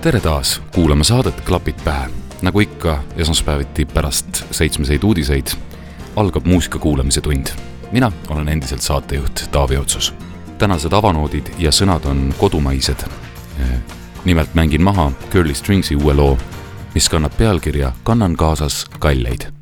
Tere taas kuulama saadet Klapid pähe. nagu ikka esmaspäeviti pärast seitsmeseid uudiseid algab muusika kuulamise tund. mina olen endiselt saatejuht Taavi Otsus. tänased avanoodid ja sõnad on kodumaised. nimelt mängin maha Curly Stringsi uue loo, mis kannab pealkirja Kannan kaasas kalleid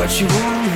what you want.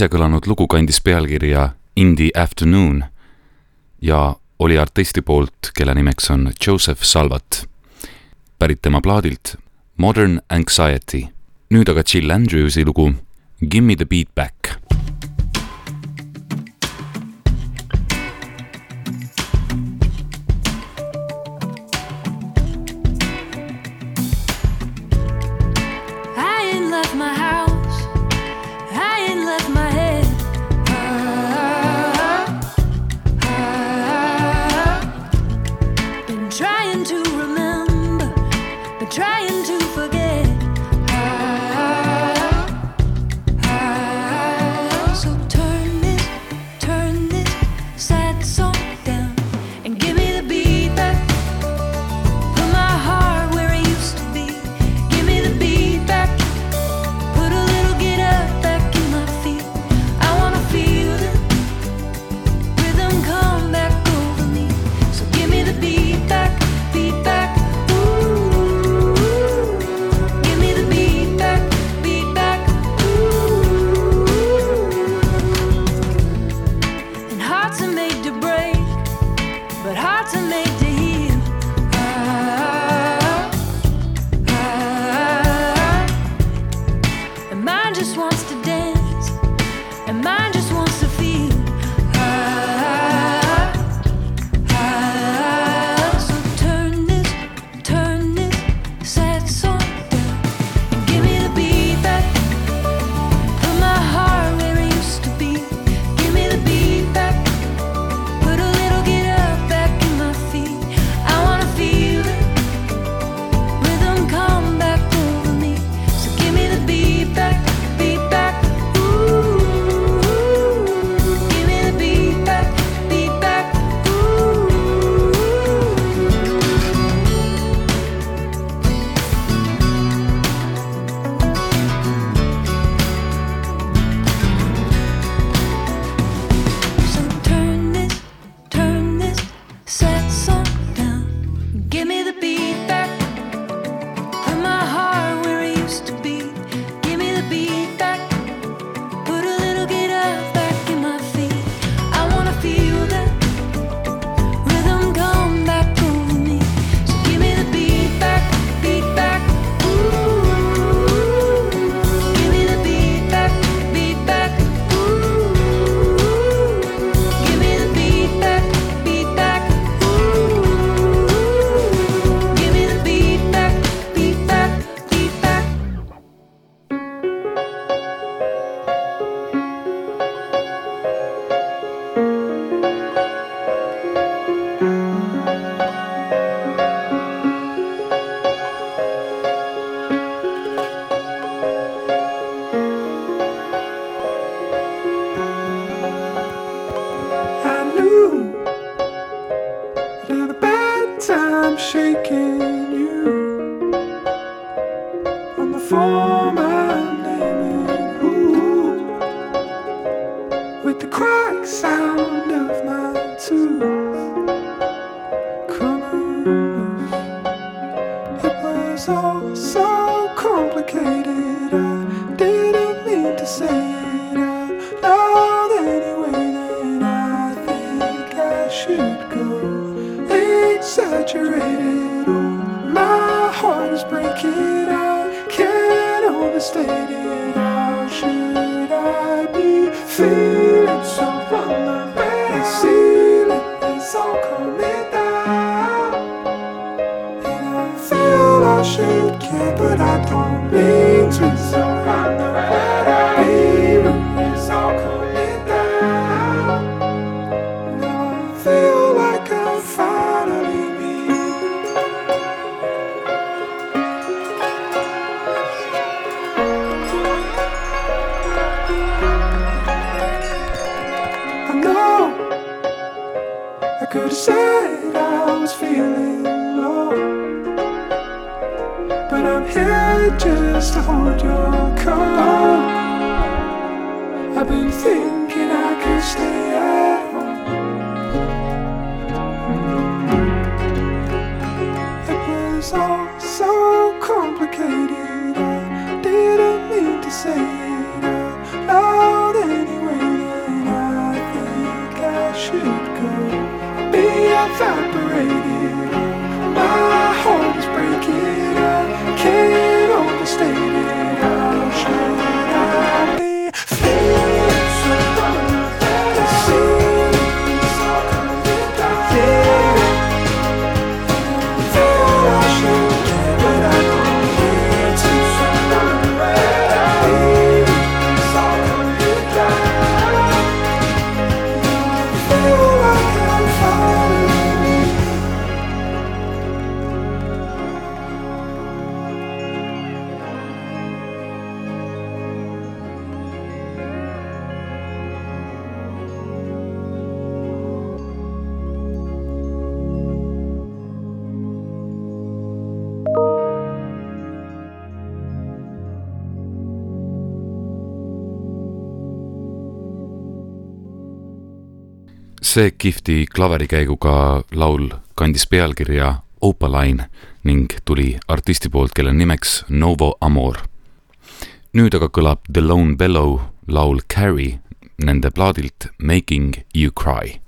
äsja kõlanud lugu kandis pealkirja In the afternoon ja oli artisti poolt, kelle nimeks on Joseph Salvat. pärit tema plaadilt Modern Anxiety. nüüd aga Jill Andrewsi lugu Gimme the beat back try just to hold your calm. I've been thinking I could stay at home. It was all so complicated. I didn't mean to say it out loud anyway. I think I should go be a fountain. see kihvti klaverikäiguga laul kandis pealkirja Opaline ning tuli artisti poolt, kelle nimeks Novo Amor. nüüd aga kõlab The Lone Bellow laul Carrie nende plaadilt Making You Cry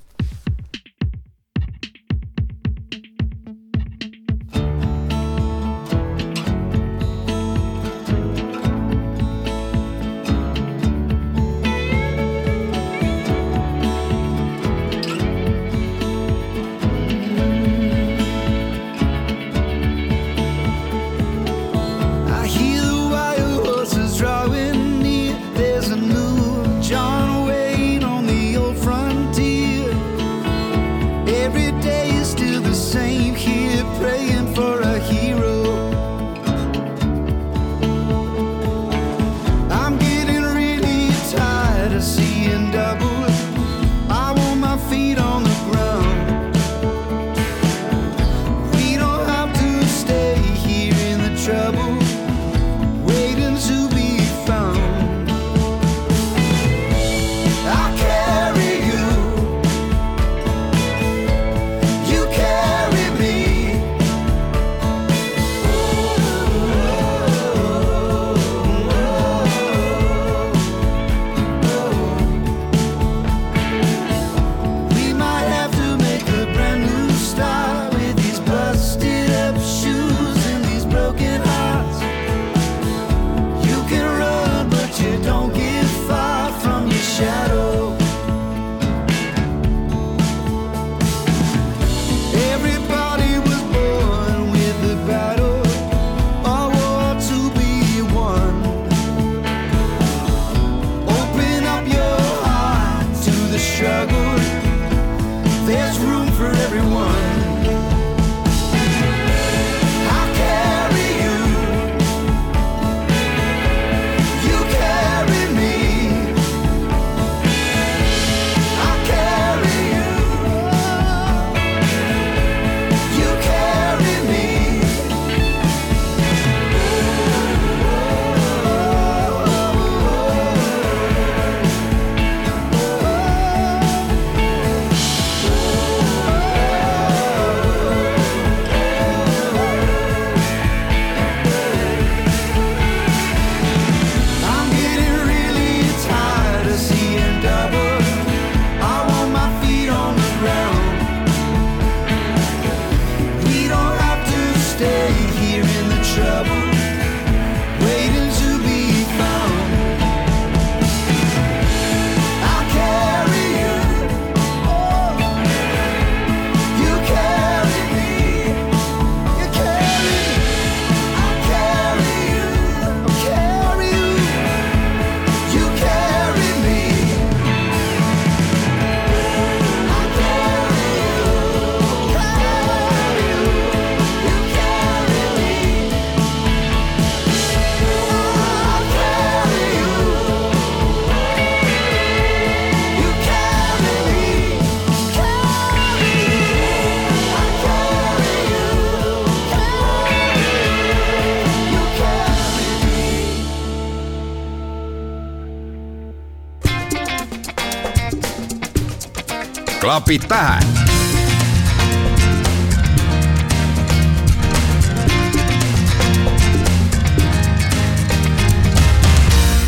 klapid pähe.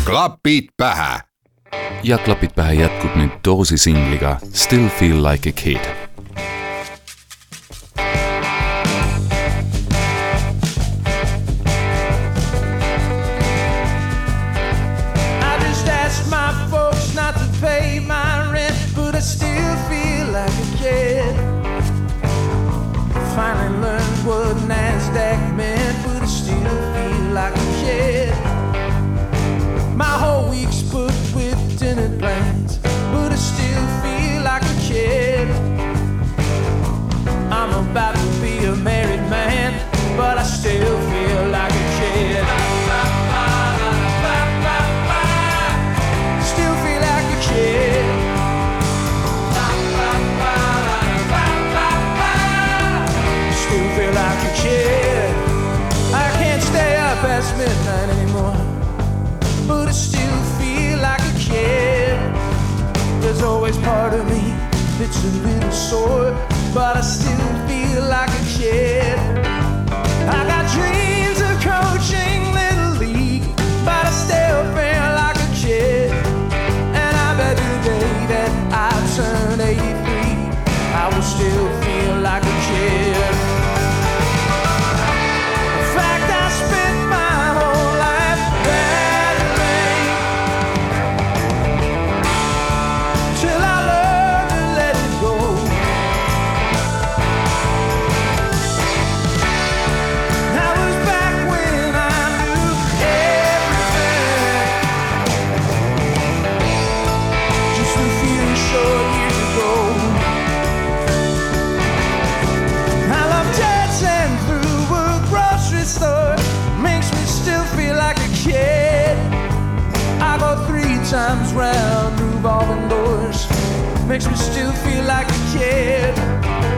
klapid pähe. ja Klapid pähe jätkub nüüd Doorsi singliga Still feel like a kid but I still. makes me still feel like a kid.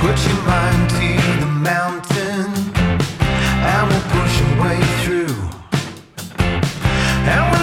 Put your mind to the mountain, and we'll push your way through. And we'll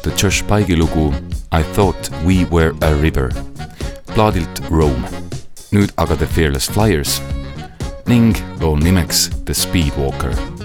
kuulsite Josh Pike'i lugu I thought we were a river plaadilt Rome. nüüd aga The Fearless Flyers ning loo nimeks The Speedwalker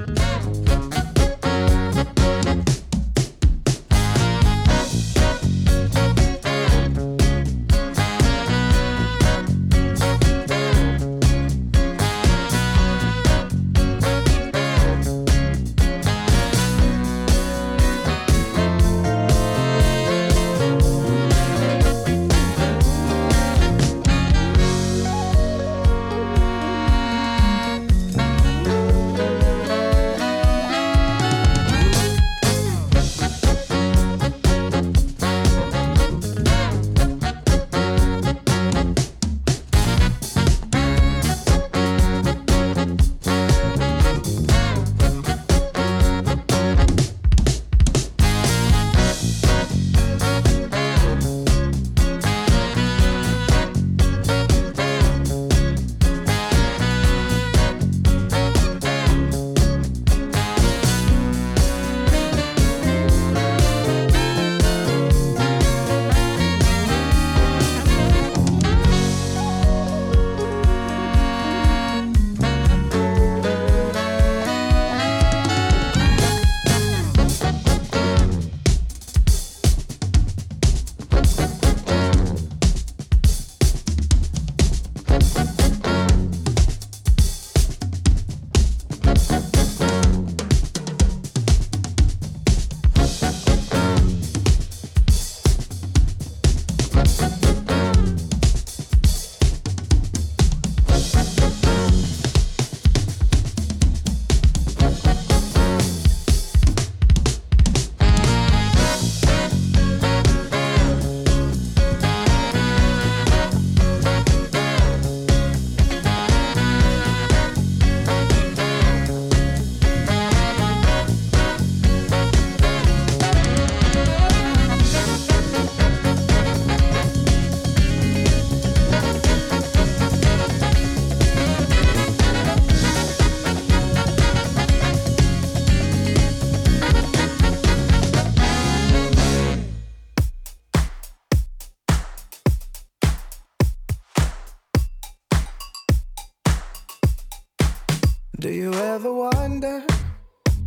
Do you ever wonder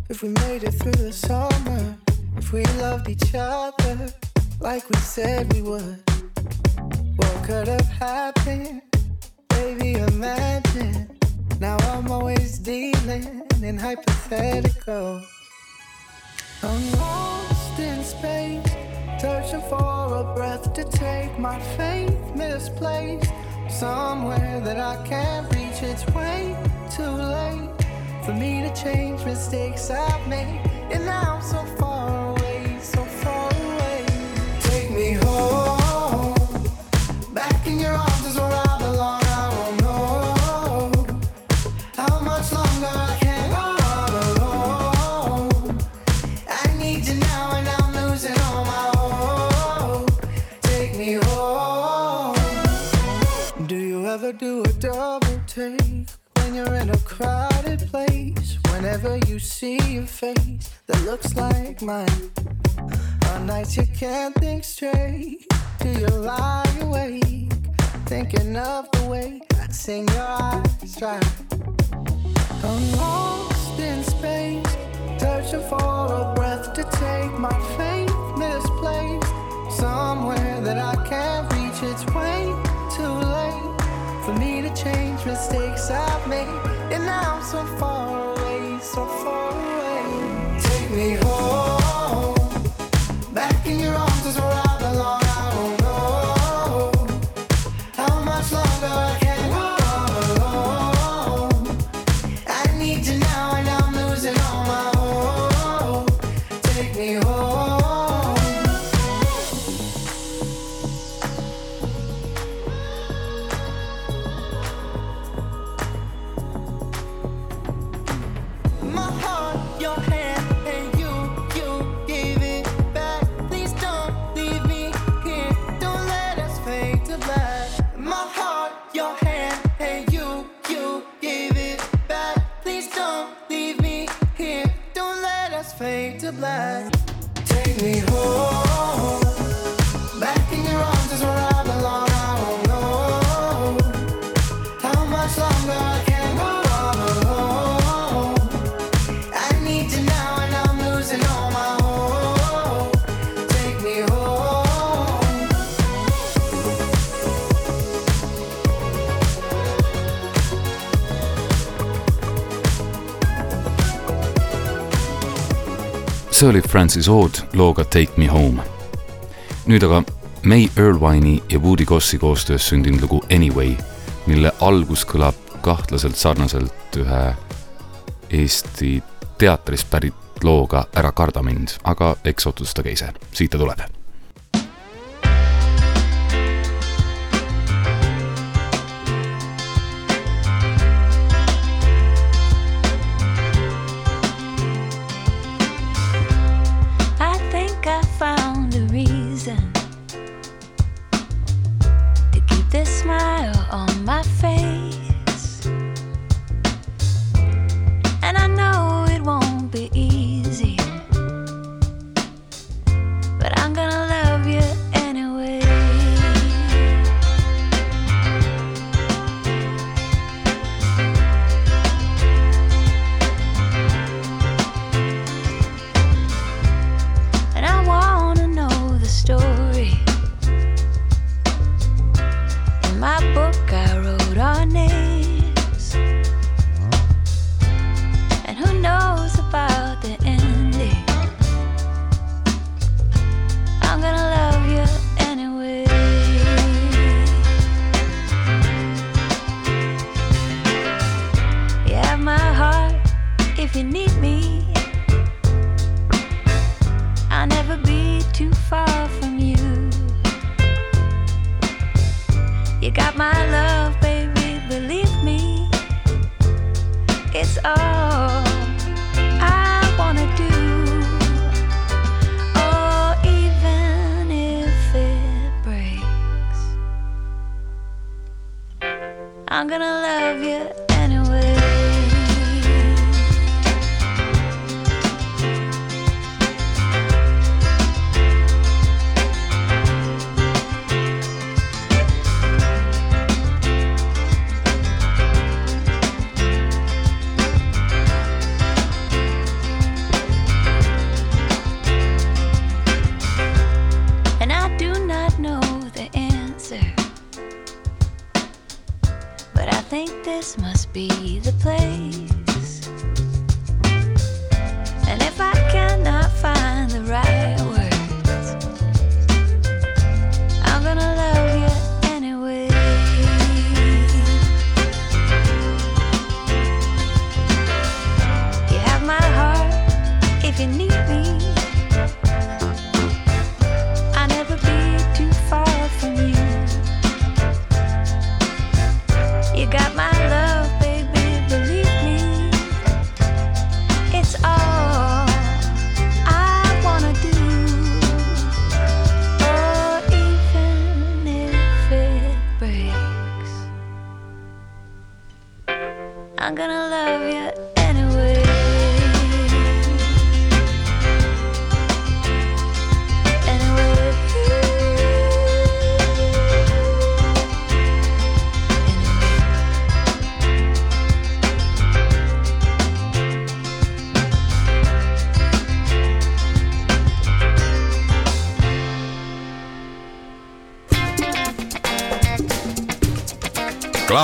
if we made it through the summer? If we loved each other like we said we would? What could have happened? Baby, imagine. Now I'm always dealing in hypothetical. I'm lost in space, searching for a breath to take my faith misplaced. Somewhere that I can't reach, it's way too late for me to change mistakes I've made. And now I'm so far see a face that looks like mine. On nights you can't think straight. Do you lie awake? Thinking of the way I'd sing your eyes dry. I'm lost in space, searching for see oli Francis Ood looga Take me home. nüüd aga May Irvine'i ja Woody Gossi koostöös sündinud lugu Anyway, mille algus kõlab kahtlaselt sarnaselt ühe Eesti teatrist pärit looga Ära karda mind, aga eks otsustage ise, siit ta tuleb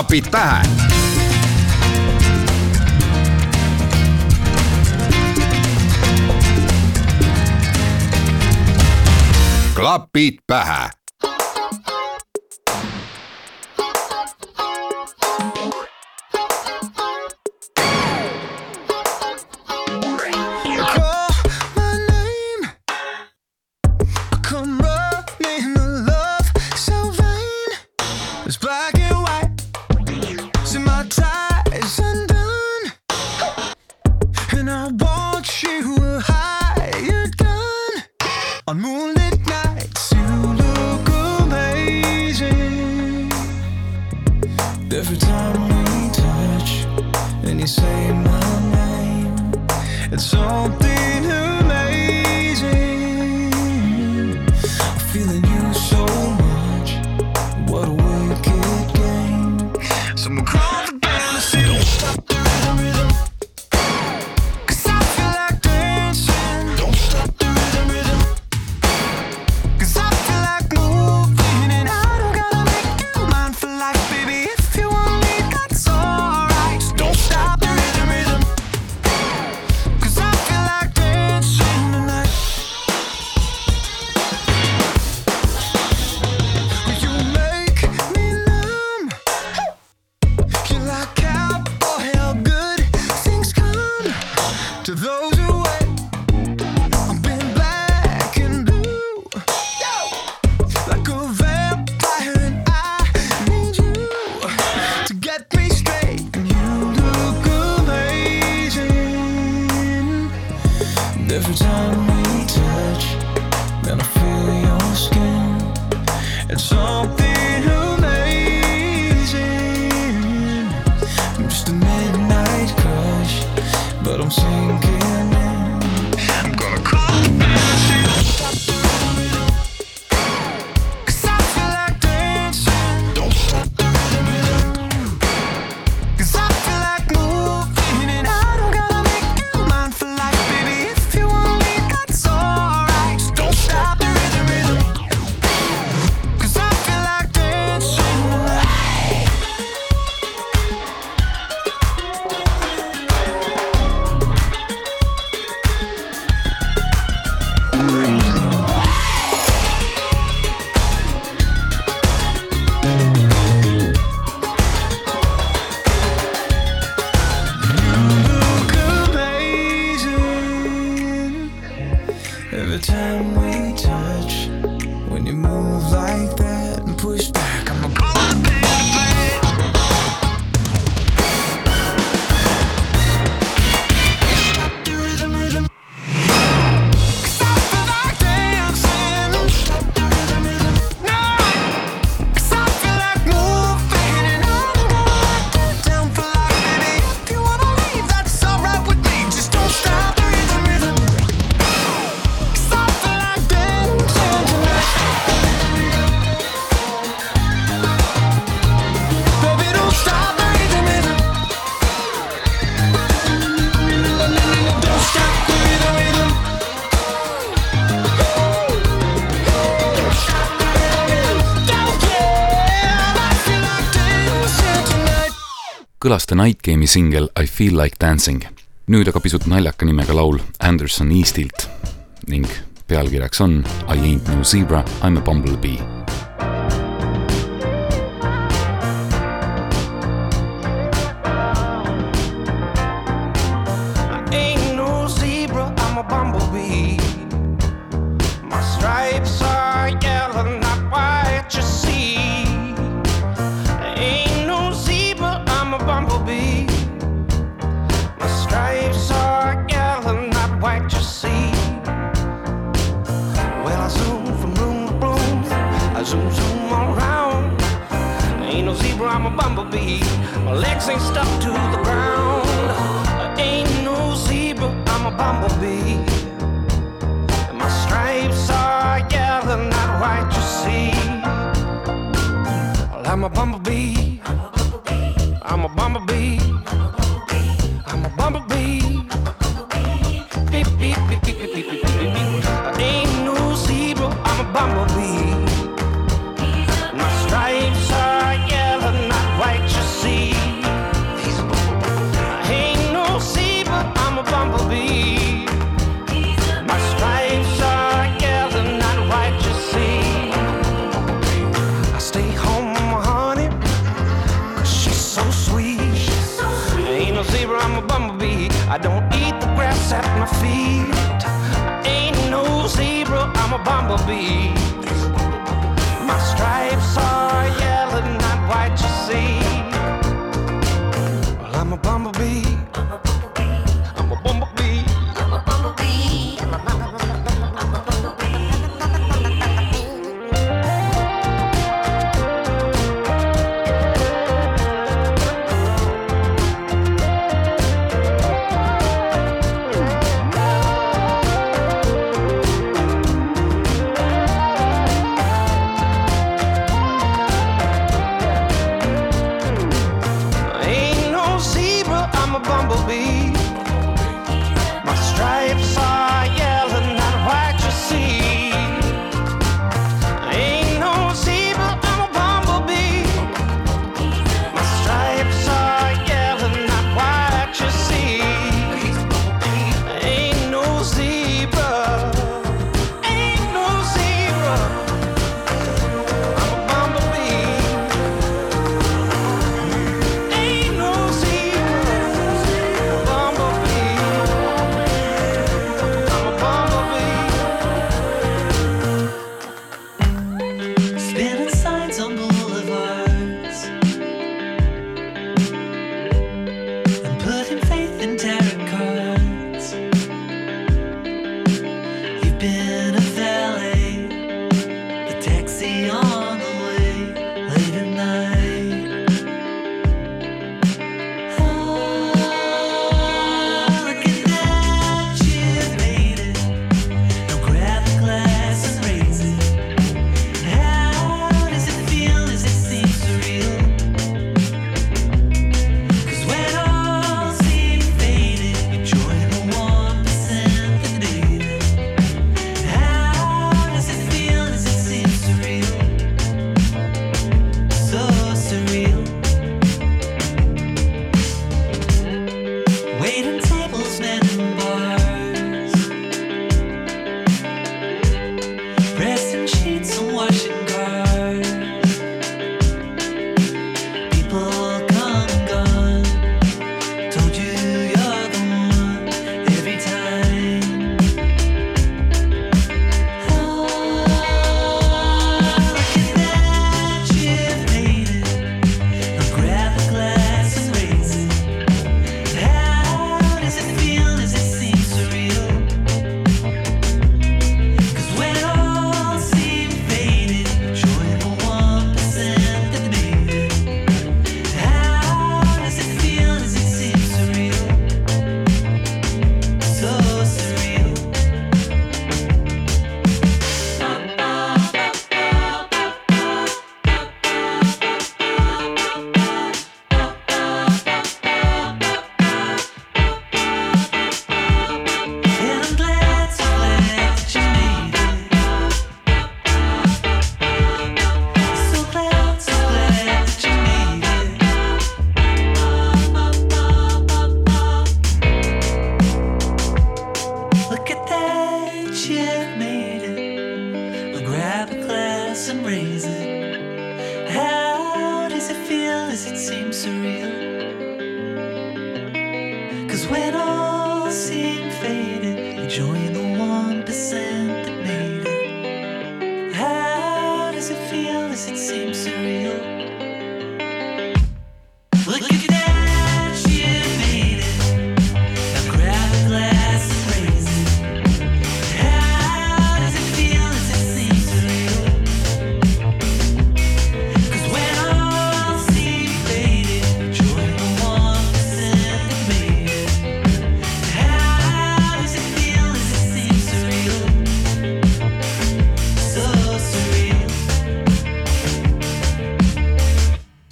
klapid pähe. klapid pähe Every time we touch and you say my name, it's something. kõlas The Night Game'i singel I feel like dancing. nüüd aga pisut naljaka nimega laul Anderson Eastilt ning pealkirjaks on I ain't no zebra, I m a bumblebee legs ain't stuck to the ground. I ain't no zebra, I'm a bumblebee. And my stripes are yellow, not white, you see. Well, I'm a bumblebee. I'm a bumblebee. I'm a bumblebee. my feet. Ain't no zebra, I'm a bumblebee.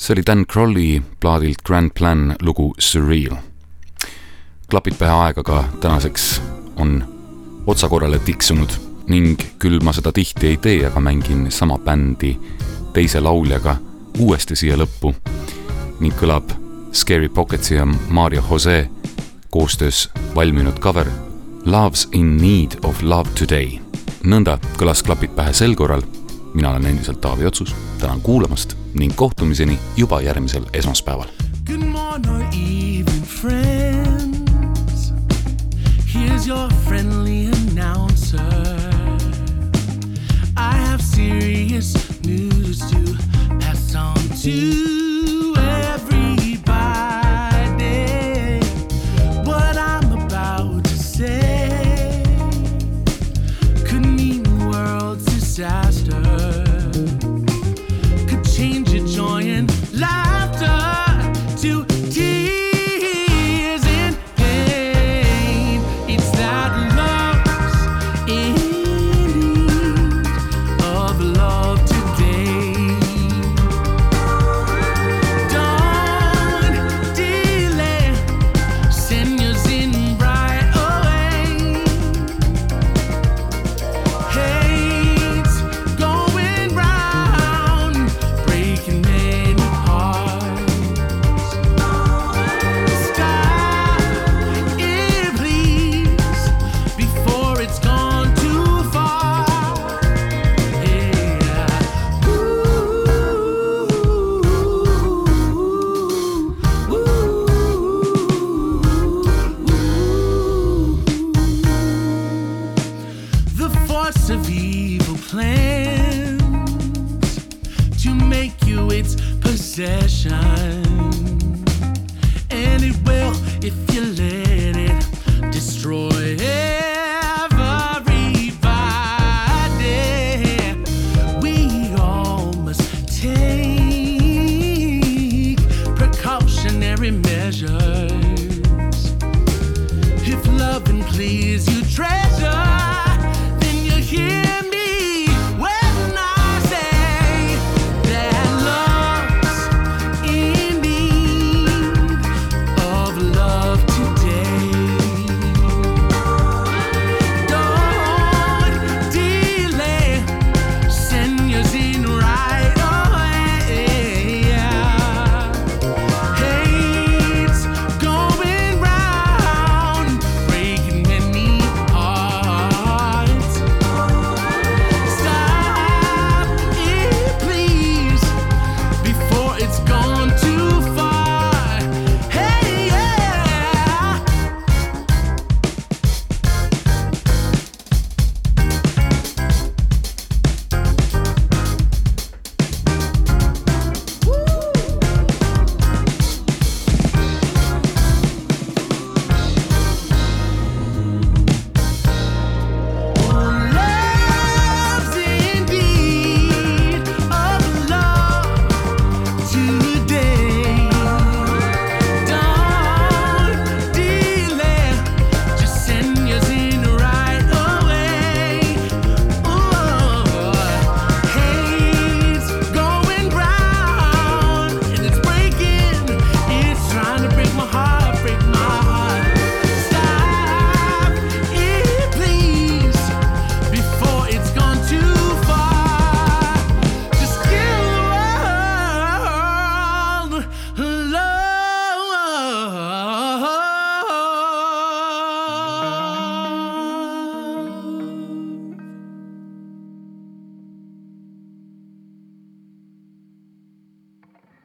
see oli Dan Crowley plaadilt Grand Plan lugu Surreal. klapid pähe aegaga tänaseks on otsakorrale tiksunud ning küll ma seda tihti ei tee, aga mängin sama bändi teise lauljaga uuesti siia lõppu ning kõlab Scary Pocketsi ja Mario Jose koostöös valminud cover Love's in need of love today. nõnda kõlas klapid pähe sel korral mina olen endiselt Taavi Otsus, tänan kuulamast ning kohtumiseni juba järgmisel esmaspäeval. Good morning, evening, friends. Here's your friendly announcer. I have serious news to pass on to you.